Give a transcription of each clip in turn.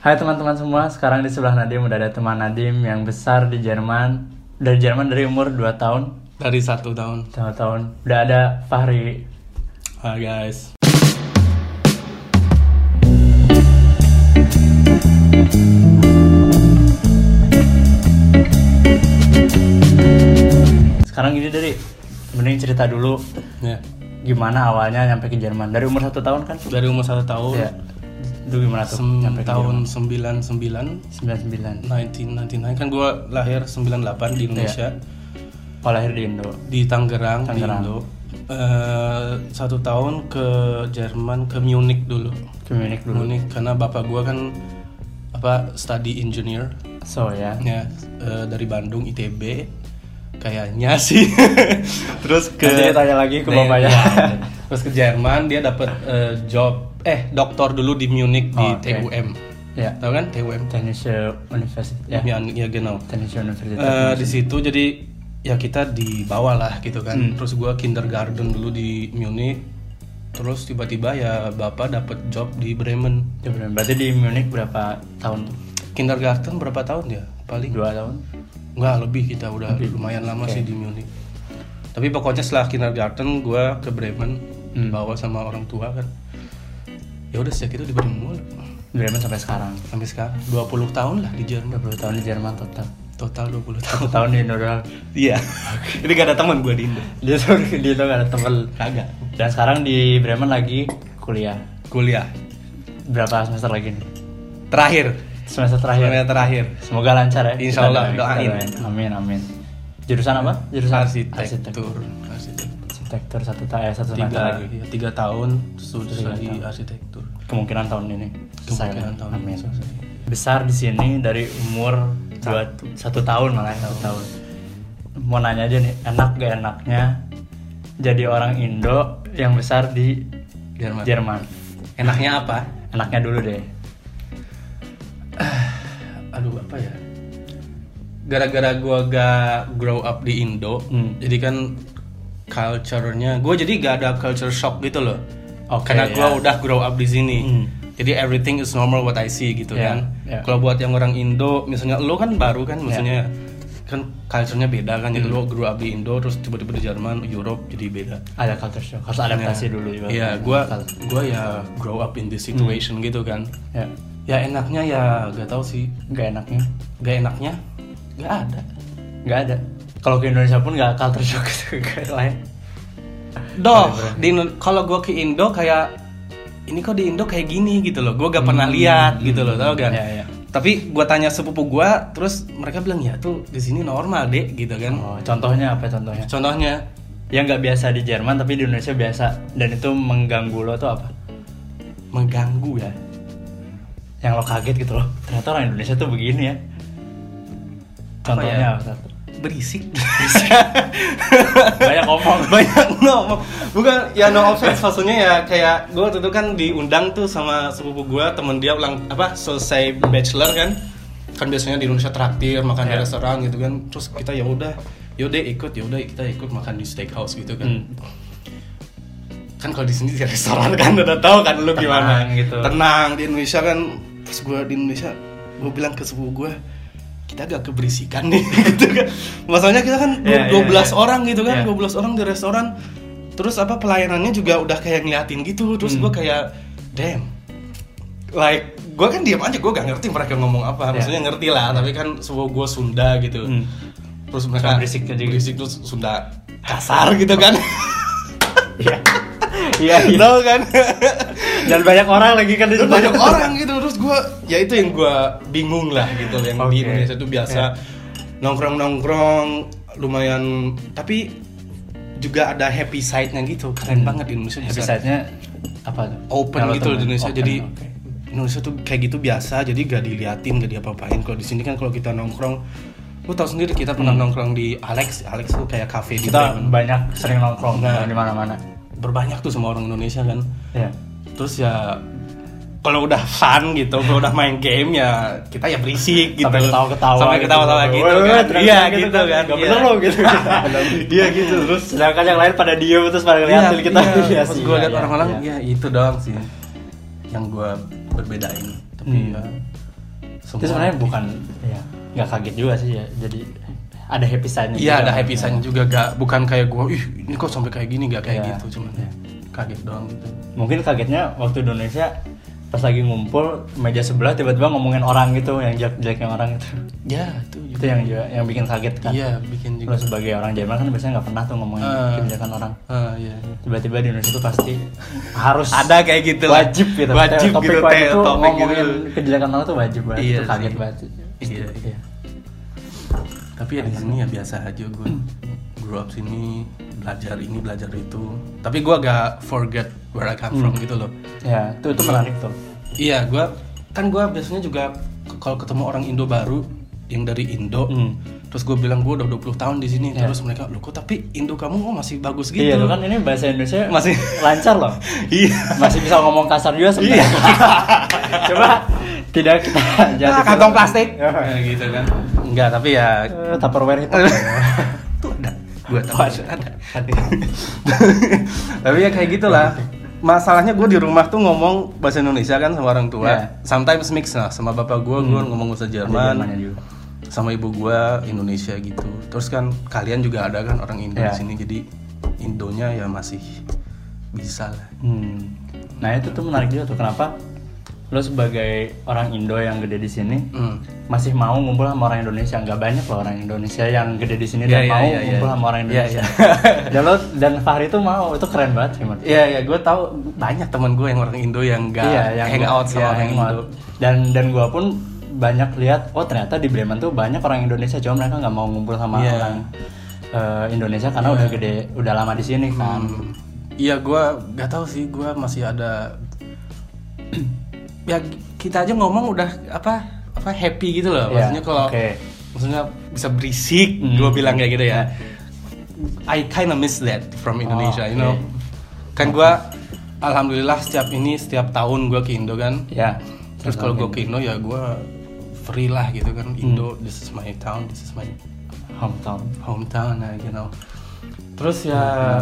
Hai teman-teman semua, sekarang di sebelah Nadim udah ada teman Nadim yang besar di Jerman Dari Jerman dari umur 2 tahun Dari satu tahun. Satu tahun Udah ada Fahri Hai guys. Sekarang gini dari Mending cerita dulu Ya. Gimana awalnya nyampe ke Jerman Dari umur satu tahun kan? Dari umur satu tahun. Iya Dulu gimana tuh? Sem- nyampe tahun Jerman? 99 99 1999 kan gue lahir 98 di Indonesia. Oh lahir di Indo. Di Tangerang, Tangerang. di Indo. Eh, satu tahun ke Jerman ke Munich dulu. Ke Munich dulu. Munich karena bapak gue kan apa study engineer. So ya. Ya eh, dari Bandung ITB kayaknya sih. Terus ke Nanti tanya lagi ke bapaknya. terus ke Jerman dia dapat eh, job eh doktor dulu di Munich di Oh, oke. TUM Ya tahu kan TUM Technische Universität Ya ya, ya genau Technische Universität Eh, di situ jadi ya kita dibawa lah gitu kan Hmm. terus gua kindergarten dulu di Munich terus tiba-tiba ya bapak dapat job di Bremen Ya bener. Berarti di Munich berapa tahun kindergarten berapa tahun ya paling Dua tahun? Enggak lebih kita udah lumayan lama sih di Munich. Tapi pokoknya setelah kindergarten gue ke Bremen Hmm. dibawa sama orang tua kan. Ya udah sejak itu di Bremen mulu. Bremen sampai sekarang Sampai sekarang 20 tahun lah di Jerman. 20 tahun di Jerman total Total 20 tahun. Tahun di Indo Iya. Ini gak ada teman gue di Indo. Dia tuh dia tuh gak ada temen Kagak. Dan sekarang di Bremen lagi kuliah Kuliah. Berapa semester lagi nih? Terakhir. Semester terakhir Kuliah terakhir. Semoga lancar ya Insya Allah, doain. Amin amin Jurusan apa? Jurusan Arsitektur. Arsitektur. Arsitektur satu, ta eh, satu Tiga, lagi ya, tiga tahun sudah Tiga di tahun. arsitektur. Kemungkinan tahun ini Kemungkinan lah. tahun Amin ini selesai. Besar di sini dari umur dua, satu tahun malah satu tahun Mau nanya aja nih, enak gak enaknya jadi orang Indo yang besar di Jerman. Jerman? Enaknya apa? Enaknya dulu deh. aduh apa ya gara-gara gua gak grow up di Indo Hmm. jadi kan culture-nya gua jadi gak ada culture shock gitu loh Oke, karena gua ya. udah grow up di sini Hmm. jadi everything is normal what I see gitu Ya, kan ya. kalau buat yang orang Indo misalnya lo kan baru kan misalnya kan culture-nya beda kan jadi Hmm. lo grow up di Indo terus tiba-tiba di Jerman Europe jadi beda Ada culture shock, harus adaptasi Ya. dulu juga. Iya, gua gua ya grow up in this situation gitu kan. Ya, Ya enaknya ya gak tahu sih. gak enaknya, Gak enaknya gak ada. gak ada. Kalau ke Indonesia pun gak culture shock gitu kayak lain. Doh, di kalau gue ke Indo kayak ini kok di Indo kayak gini gitu loh. Gue gak pernah lihat gitu loh, tau kan? Iya, iya. Tapi gue tanya sepupu gue, terus mereka bilang ya tuh di sini normal deh gitu kan. Oh, contohnya apa contohnya? Contohnya, Yang nggak biasa di Jerman tapi di Indonesia biasa dan itu mengganggu lo tuh apa? mengganggu ya. Yang lo kaget gitu loh. Ternyata orang Indonesia tuh begini ya. Contohnya ya? apa? Berisik. Banyak ngomong. banyak ngomong bukan ya no offense maksudnya ya kayak gue waktu itu kan diundang tuh sama sepupu gue temen dia ulang apa selesai bachelor kan kan biasanya di Indonesia traktir makan di Ya. restoran gitu kan terus kita ya udah yaudah ikut yaudah kita ikut makan di steakhouse gitu kan Hmm. kan kalau di sini di restoran kan udah tahu kan lu gimana Tenang gitu. tenang di Indonesia kan pas gue di Indonesia gue bilang ke sepupu gue kita agak keberisikan nih gitu kan masalahnya kita kan iya, 12 iya. orang gitu kan Iya. 12 orang di restoran terus apa pelayanannya juga udah kayak ngeliatin gitu terus Hmm. gue kayak damn like gue kan diam aja gue gak ngerti mereka ngomong apa Iya. maksudnya ngerti lah tapi kan sebuah gue Sunda gitu Hmm. terus mereka berisik aja gitu. berisik terus Sunda kasar gitu kan Iya. Iya, iya. tahu kan Dan banyak orang lagi kan di banyak orang gitu gue ya itu yang gue bingung lah gitu yang Oke. di Indonesia itu biasa Ya. nongkrong nongkrong lumayan tapi juga ada happy side-nya gitu keren Hmm. banget di Indonesia Happy side-nya apa open Kalau gitu di temen. Indonesia Open, jadi oke. Indonesia tuh kayak gitu biasa jadi gak diliatin gak diapa-apain kalau di sini kan kalau kita nongkrong lu tahu sendiri kita pernah nongkrong di Alex Alex tuh kayak cafe di Hmm. kita Bremen. banyak sering nongkrong Nah. di mana-mana. berbanyak tuh sama orang Indonesia kan Ya. terus ya kalau udah fun gitu, kalau udah main game ya kita ya berisik gitu. Sampai ketawa-ketawa Sampai gitu. ketawa-tawa gitu, woi, kan. Iya gitu gitu kan. kan. Nggak iya. bener lo gitu. Iya gitu terus. Sedangkan yang lain pada diem terus pada ngeliatin Iya, kita. iya. Iya Pas sih, gue iya, liat iya, orang-orang iya. ya itu doang sih yang gue berbedain. Tapi Hmm. ya itu sebenarnya bukan ya nggak kaget juga sih ya jadi ada happy side-nya Iya ada happy side juga gak bukan kayak gue ih ini kok sampai kayak gini gak kayak Iya. gitu cuman Iya. kaget doang gitu mungkin kagetnya waktu Indonesia pas lagi ngumpul meja sebelah tiba-tiba ngomongin orang gitu yang jelek-jeleknya orang itu ya itu itu yang juga yang bikin kaget kan? Iya bikin lo juga sebagai orang Jerman kan biasanya nggak pernah tuh ngomongin Ah. kebijakan orang. Ah iya. Tiba-tiba di Indonesia tuh pasti harus ada kayak gitu lah. wajib gitu. Wajib topik gitu wajib teh tuh topik ngomongin gitu kejelekan orang tuh wajib banget. Iya itu kaget banget. Iya, iya. tapi ya di sini ya biasa aja gue grow up sini belajar ini belajar itu. Tapi gue gak forget where I come from gitu loh. Ya itu itu menarik tuh. Iya gue kan gue biasanya juga kalau ketemu orang Indo baru yang dari Indo Hmm. terus gue bilang gue udah 20 tahun di sini Iya. terus mereka lo kok tapi Indo kamu kok masih bagus gitu? Iya kan ini bahasa Indonesia Masih- lancar loh. Iya. Masih bisa ngomong kasar juga sebenarnya. Coba tidak kita jadi Ah, kantong plastik. Ya. Ya, gitu kan. Enggak tapi ya Eh, Tupperware itu gue tahu ada. Tapi ya kayak gitulah. Masalahnya gue di rumah tuh ngomong bahasa Indonesia kan sama orang tua. Iya. sometimes mix lah. Sama bapak gue gue ngomong bahasa Jerman. Sama ibu gue Indonesia gitu. Terus kan kalian juga ada kan orang Indo Iya. di sini. Jadi Indonya ya masih bisa lah. Hmm. Nah itu tuh menarik juga tuh. Kenapa lo sebagai orang Indo yang gede di sini hmm. masih mau ngumpul sama orang Indonesia nggak banyak loh orang Indonesia yang gede di sini Iya, dan iya, mau iya, iya. ngumpul sama orang Iya, Indonesia dan lo dan Fahri tuh mau itu keren banget sih. Iya ya gue tahu banyak teman gue yang orang Indo yang gak iya yang hangout sama iya, orang hangout. Indo dan dan gua pun banyak lihat oh ternyata di Bremen tuh banyak orang Indonesia cuma mereka nggak mau ngumpul sama Iya. orang eh, Indonesia karena udah gede udah lama di sini kan Hmm. Iya, gue gak tahu sih, gue masih ada. Ya kita aja ngomong udah apa apa happy gitu loh. Iya, Maksudnya kalau oke. maksudnya bisa berisik, Hmm. gue bilang kayak gitu ya. I kinda miss that from Indonesia, Oh, you know. Kan gue, alhamdulillah setiap ini setiap tahun gue ke Indo kan. ya Terus kalau gue ke Indo ya gue free lah gitu kan. Indo, this is my town, this is my hometown hometown nah, you know. Terus ya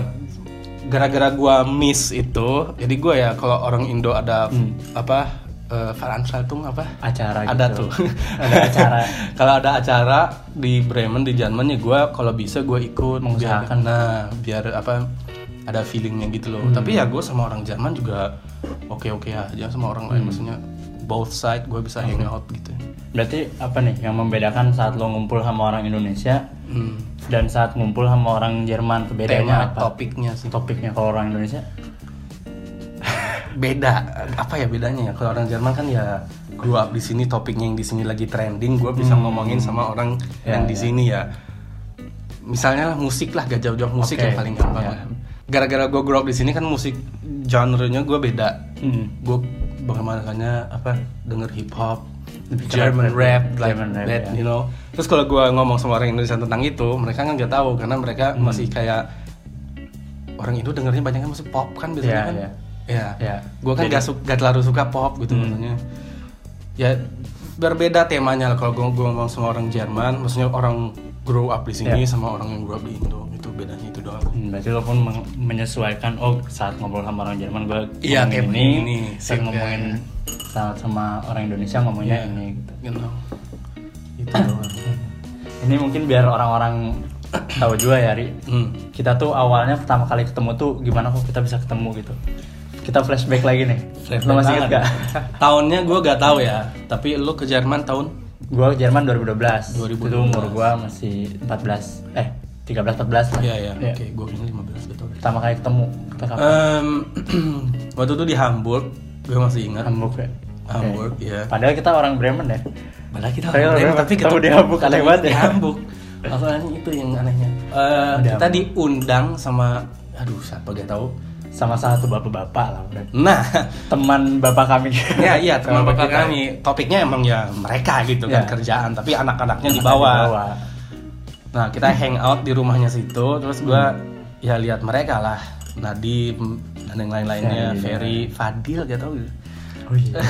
gara-gara gua miss itu, jadi gua ya kalau orang Indo ada Hmm. apa eh, Veranstaltung apa? acara ada gitu. tuh. ada acara kalau ada acara di Bremen di Jerman ya gua kalau bisa gua ikut Mengusahakan. biar nah biar apa ada feelingnya gitu loh. Hmm. Tapi ya gua sama orang Jerman juga oke-oke aja sama orang Hmm. lain maksudnya both side gua bisa hangout gitu. berarti apa nih yang membedakan saat lo ngumpul sama orang Indonesia Hmm. dan saat ngumpul sama orang Jerman Tema bedanya apa topiknya sih. topiknya kalau orang Indonesia beda apa ya bedanya ya kalau orang Jerman kan ya grow up di sini topiknya yang di sini lagi trending gue bisa Hmm. ngomongin sama orang Ya, yang di ya. sini ya misalnya lah musik lah gak jauh-jauh musik Oke, yang paling gampang ya. lah. gara-gara gue grow up di sini kan musik genre-nya gue beda Hmm. gue bagaimana apa denger hip hop German rap, rap, ya. like German rap, that, ya. you know. Terus kalau gue ngomong sama orang Indonesia tentang itu, mereka kan nggak tahu karena mereka Hmm. masih kayak orang itu dengernya banyak kan musik pop kan biasanya Iya, kan. iya. Ya. Ya. Gue kan Jadi- gak, su- gak terlalu suka pop gitu Hmm. maksudnya. Ya berbeda temanya lah kalau gue ngomong sama orang Jerman, maksudnya orang grow up di sini Ya. sama orang yang grow up di Indo itu bedanya itu doang. Hmm, berarti lo pun menyesuaikan oh saat ngobrol sama orang Jerman gue Iya, ngomongin ini, begini. saat ngomongin ya. saat sama orang Indonesia ngomongnya Iya. ini gitu. You know. Itu doang. ini mungkin biar orang-orang tahu juga ya Ri Hmm. kita tuh awalnya pertama kali ketemu tuh gimana kok kita bisa ketemu gitu kita flashback lagi nih lo masih ingat gak? Tahunnya gue gak tahu ya, tapi lu ke Jerman tahun gue Jerman 2012 2012. itu umur gue masih 14 eh 13 14 lah Iya ya, Iya. oke, gue kira 15 betul. pertama kali ketemu kita kapan? Em, waktu itu di Hamburg, gue masih ingat. Hamburg ya. Hamburg, iya. padahal kita orang Bremen ya Padahal kita orang Bremen, tapi ketemu di Hamburg, aneh banget di ya. Hamburg. Masalahnya itu yang anehnya. Eh, Di kita diundang sama, aduh siapa gak tahu. Sama satu bapak-bapak lah udah Nah, teman bapak kami ya iya teman Sama bapak kita. kami. Topiknya emang ya mereka gitu kan Iya. kerjaan, tapi anak-anaknya di bawah. Nah kita hangout di rumahnya situ, terus gua ya lihat mereka lah, Nadim dan yang lain-lainnya, Ferry, Ferry, Fadil gak tau gitu. oh iya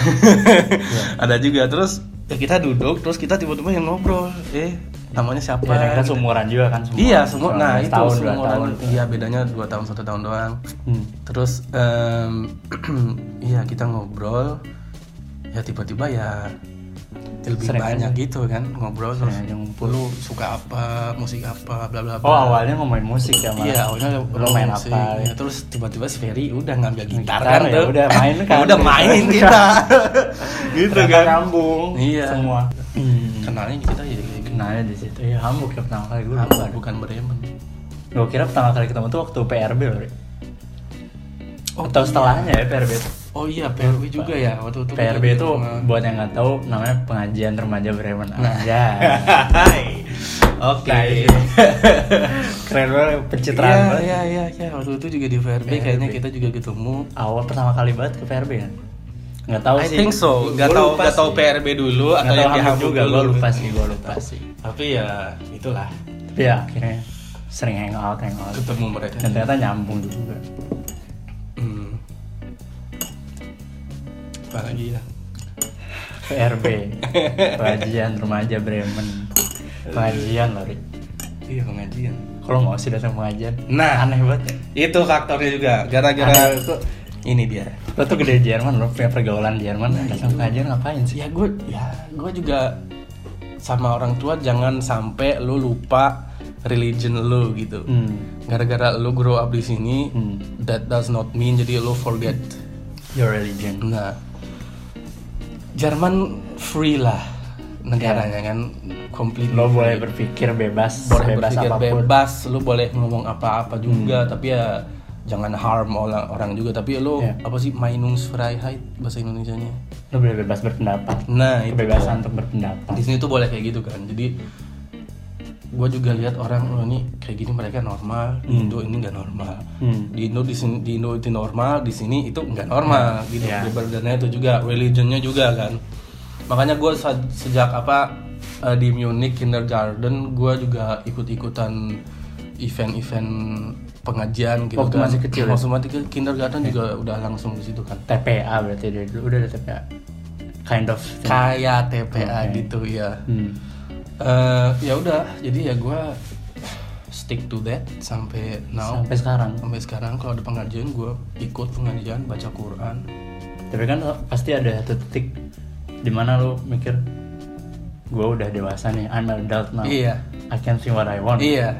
Ada juga terus ya kita duduk, terus kita tiba-tiba yang ngobrol, eh namanya siapa? ya, kita seumuran juga kan semua Iya semua, nah itu tahun tahun iya bedanya dua tahun satu tahun doang. Hmm. Terus em, iya kita ngobrol, ya tiba-tiba ya lebih Sering banyak aja. gitu kan ngobrol terus Sering aja ngumpul. lu suka apa musik apa bla bla bla Oh awalnya ngomongin musik ya malah. Iya, awalnya lo main musik. apa? Ya, terus tiba-tiba si Ferry udah ngambil gitar, Gitar kan ya, tuh. udah main kan. udah main kita. gitu Ternyata kan. nyambung. Iya. Semua. Hmm. Kenalnya kita ya gitu. Kenalnya di situ. Ya Hamburg ya pertama kali gue lupa. bukan Bremen. Gue kira pertama kali ketemu tuh waktu PRB loh. Oh, Atau iya. setelahnya ya PRB itu. Oh iya, PRB juga ya waktu itu. PRB itu buat yang nggak tahu namanya pengajian remaja Bremen Nah. aja. Hai. Oke. Nah, itu. Keren banget pencitraan Iya, banget. iya, iya, iya. Waktu itu juga di PRB, PRB. kayaknya kita juga ketemu. Awal pertama kali banget ke PRB kan? Nggak tahu I sih. think so. Gua Gak tau, lupa gak tau sih. PRB dulu Nggak atau tahu yang di Hamburg Hamburg juga. Gue lupa sih, gue lupa sih. Tapi ya itulah Tapi ya akhirnya sering hangout hangout. ketemu mereka. Dan ternyata nyambung juga. Hmm. Apa lagi ya? PRB pengajian remaja Bremen pengajian loh Ri. Iya pengajian. kalau mau sih datang pengajian Nah. aneh banget ya Itu faktornya juga. Gara-gara kok ini dia. lo tuh gede Jerman lo punya pergaulan Jerman datang pengajian ngapain sih Ya gue, ya gue juga sama orang tua jangan sampai lu lupa religion lu gitu. hmm. Gara-gara lu grow up di sini, Hmm. that does not mean jadi lu forget. your religion Nah, Jerman free lah negaranya kan, completely. lo boleh berpikir bebas boleh bebas berpikir apa pun Hmm. bebas, lu boleh ngomong apa-apa juga, tapi ya jangan harm orang orang juga. Tapi lu Iya. apa sih Meinungsfreiheit bahasa Indonesianya? lo boleh bebas berpendapat Nah, itu kebebasan untuk berpendapat di sini tuh boleh kayak gitu kan jadi gue juga lihat orang oh ini kayak gini mereka normal di Indo ini nggak normal Hmm. di Indo di sini di Indo itu normal di sini itu nggak normal gitu Ya. Berbedanya itu juga religionnya juga kan makanya gue sejak apa eh, di Munich kindergarten gue juga ikut-ikutan event-event pengajian gitu Waktu kan. masih kecil ya? Waktu masih kecil, kindergarten juga udah langsung di situ kan. TPA berarti dia dulu udah ada TPA kind of thing. kayak TPA Oke. gitu ya hmm. Eh, ya udah jadi ya gue stick to that sampai now. Sampai sekarang? Sampai sekarang kalau ada pengajian gue ikut pengajian baca Quran. Tapi kan pasti ada satu titik di mana lo mikir gue udah dewasa nih I'm an adult now. Iya. I can see what I want. Iya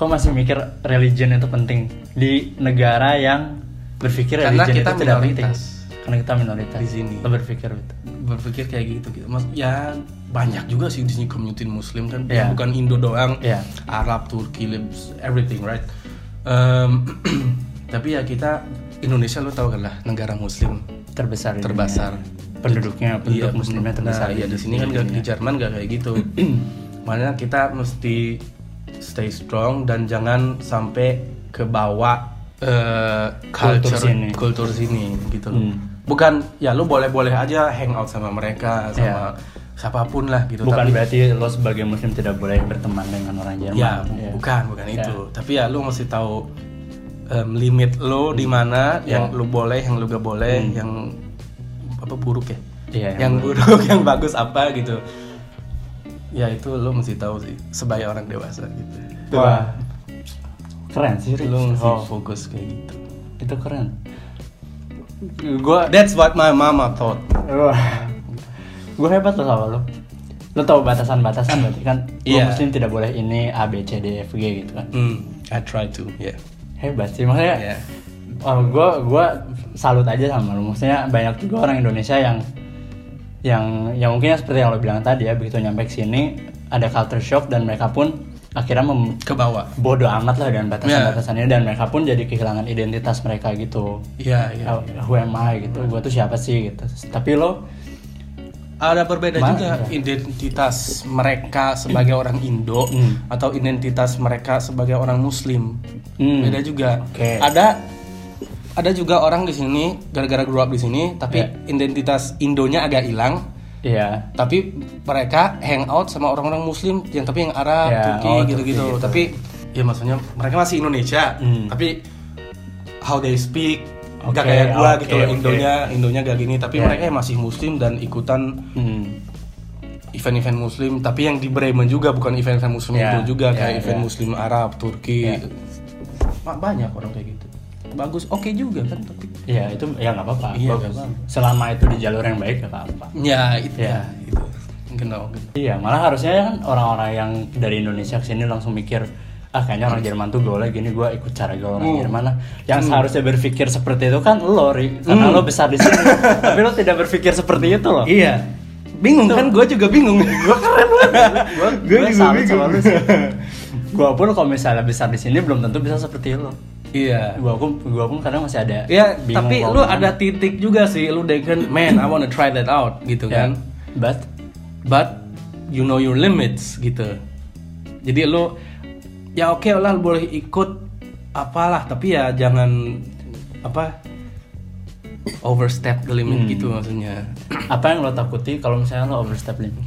kok masih mikir religion itu penting di negara yang berpikir Karena religion kita itu tidak penting minoritas. karena kita minoritas Di sini. lo berpikir itu berpikir kayak gitu gitu mas ya banyak juga sih di sini community Muslim kan Iya. bukan Indo doang Iya. Arab Turki Libs everything right Em, tapi ya kita Indonesia lo tau kan lah negara Muslim terbesar Terbesar. dunia. penduduknya penduduk muslimnya terbesar Nah, iya di sini kan gak, di Jerman gak kayak gitu. Makanya kita mesti stay strong dan jangan sampai ke bawah eh, Kultur culture sini. kultur sini gitu loh. Hmm. Bukan ya lu boleh-boleh aja hang out sama mereka sama siapa pun lah gitu bukan tapi berarti lo sebagai muslim tidak boleh berteman dengan orang Jerman ya Iya. bukan bukan Ya. itu. Tapi ya lu mesti tahu em, limit lo di mana yang Ya. lu boleh, yang lu gak boleh, Hmm. yang apa buruk ya? Iya, yang buruk yang bagus apa gitu ya itu lo mesti tahu sih sebagai orang dewasa gitu wah keren sih mesti Oh, fokus kayak gitu itu keren gua that's what my mama thought gue hebat loh sama lo. Lo tau batasan-batasan berarti kan? Lo Iya. muslim tidak boleh ini A B C D F G gitu kan? hmm, I try to yeah Hebat sih maksudnya. yeah Oh, gue gua salut aja sama lo. Maksudnya banyak juga orang Indonesia yang yang yang mungkin seperti yang lo bilang tadi ya begitu nyampe sini ada culture shock dan mereka pun akhirnya mem ke bawah bodoh amat lah dengan Iya. batasan-batasan ini dan mereka pun jadi kehilangan identitas mereka gitu. iya iya How- Who am I gitu? Gue tuh siapa sih gitu. Tapi lo ada berbeda Mana juga ada? identitas mereka sebagai orang Indo Hmm. atau identitas mereka sebagai orang Muslim Hmm. beda juga Oke. ada ada juga orang di sini gara-gara grow up di sini tapi Ya. identitas Indonya agak hilang Iya. tapi mereka hangout sama orang-orang muslim yang tapi yang Arab, Ya, Turki oh, gitu-gitu. Gitu. Tapi ya maksudnya mereka masih Indonesia, Hmm. tapi how they speak Oke, gak kayak gua oke, gitu loh oke. Indonya, Indonya gak gini, tapi Ya. mereka masih muslim dan ikutan Hmm. event-event muslim, tapi yang di Bremen juga bukan event-event muslim Ya, itu juga ya, kayak event ya. muslim Arab, Turki. Ma- Banyak orang kayak gitu. Bagus, oke juga kan tapi Iya itu ya nggak apa-apa. Iya. Selama itu di jalur yang baik nggak apa-apa. ya itu Ya. ya, itu. genau gitu. Iya, malah harusnya kan orang-orang yang dari Indonesia ke sini langsung mikir ah kayaknya orang Jerman tuh gaulnya gini gue ikut cara gaul orang Hmm. Jerman lah yang seharusnya berpikir seperti itu kan lo Ri karena lo besar di sini tapi lo tidak berpikir seperti itu loh Iya. Bingung kan? Gue juga bingung. gue keren banget. gue Gue juga bingung. gue pun kalau misalnya besar di sini belum tentu bisa seperti lo Iya. gue pun gua pun kadang masih ada Ya, bingung tapi lu ada titik juga sih, lu kan, man, I wanna try that out gitu ya, kan. but But you know your limits gitu. Jadi lu ya oke lah lu boleh ikut apalah, tapi ya jangan apa overstep the limit Hmm. gitu maksudnya. apa yang lo takuti kalau misalnya lo overstep limit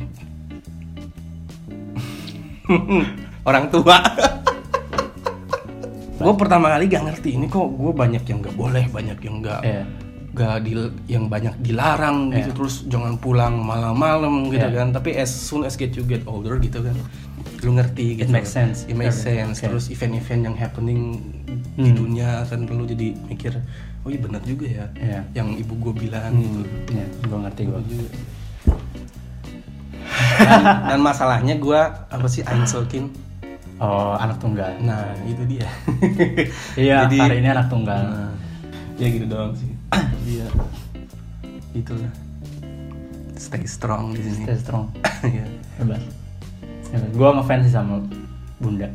Orang tua. Gue pertama kali gak ngerti ini kok gue banyak yang gak boleh, banyak yang gak Iya. gak di yang banyak dilarang gitu Iya. terus jangan pulang malam-malam gitu Iya. kan tapi as soon as get you get older gitu kan lu ngerti It gitu makes sense. it makes Okay. sense terus event-event yang happening di Hmm. dunia kan lu jadi mikir oh iya benar juga ya Iya. yang ibu gue bilang gitu ya gue ngerti gue dan, dan masalahnya gue apa sih Einzelkind oh anak tunggal. Nah itu dia. Iya Jadi- hari ini anak tunggal. Nah, ya gitu doang sih. Iya. Itulah. Stay strong di sini. Stay strong. Iya. hebat. Hebat. Gue ngefans sih sama bunda.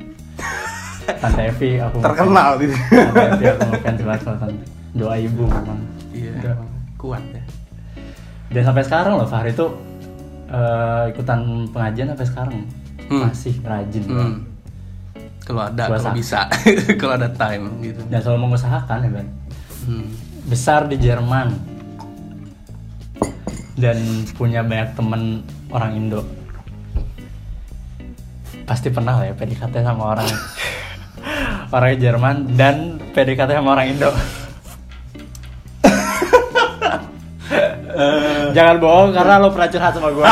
Tante Evi aku terkenal gitu tante Evi aku ngefans banget sama tante. Doa ibu memang. iya Udah. kuat ya. Dan sampai sekarang loh Fahri tuh eh, ikutan pengajian sampai sekarang. Hmm. masih rajin. Hmm. Kalau ada kalau bisa. Kalau ada time gitu. Dan selalu mengusahakan ya Ban hmm. besar di Jerman. Dan punya banyak temen orang Indo. Pasti pernah lah ya PDKT sama orang orang Jerman dan PDKT sama orang Indo. Jangan bohong karena lo pernah curhat sama gue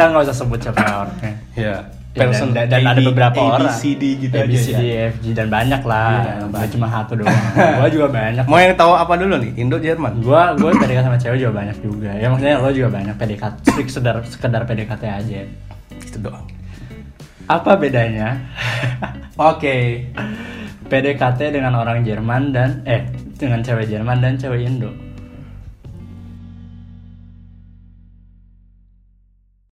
kita nggak usah sebut siapa orangnya. Ya Ya, dan, dan, dan ada beberapa orang. ABCD gitu A, B, aja C, ya. D, E, F, G dan banyak lah. Iya, Nggak banyak. cuma satu doang. Gua juga banyak. Mau yang tahu apa dulu nih? Indo Jerman? Gua gua PDKT sama cewek juga banyak juga. Ya maksudnya lo juga banyak PDKT sekedar sekedar PDKT aja. Itu doang. Apa bedanya? Oke. PDKT dengan orang Jerman dan eh dengan cewek Jerman dan cewek Indo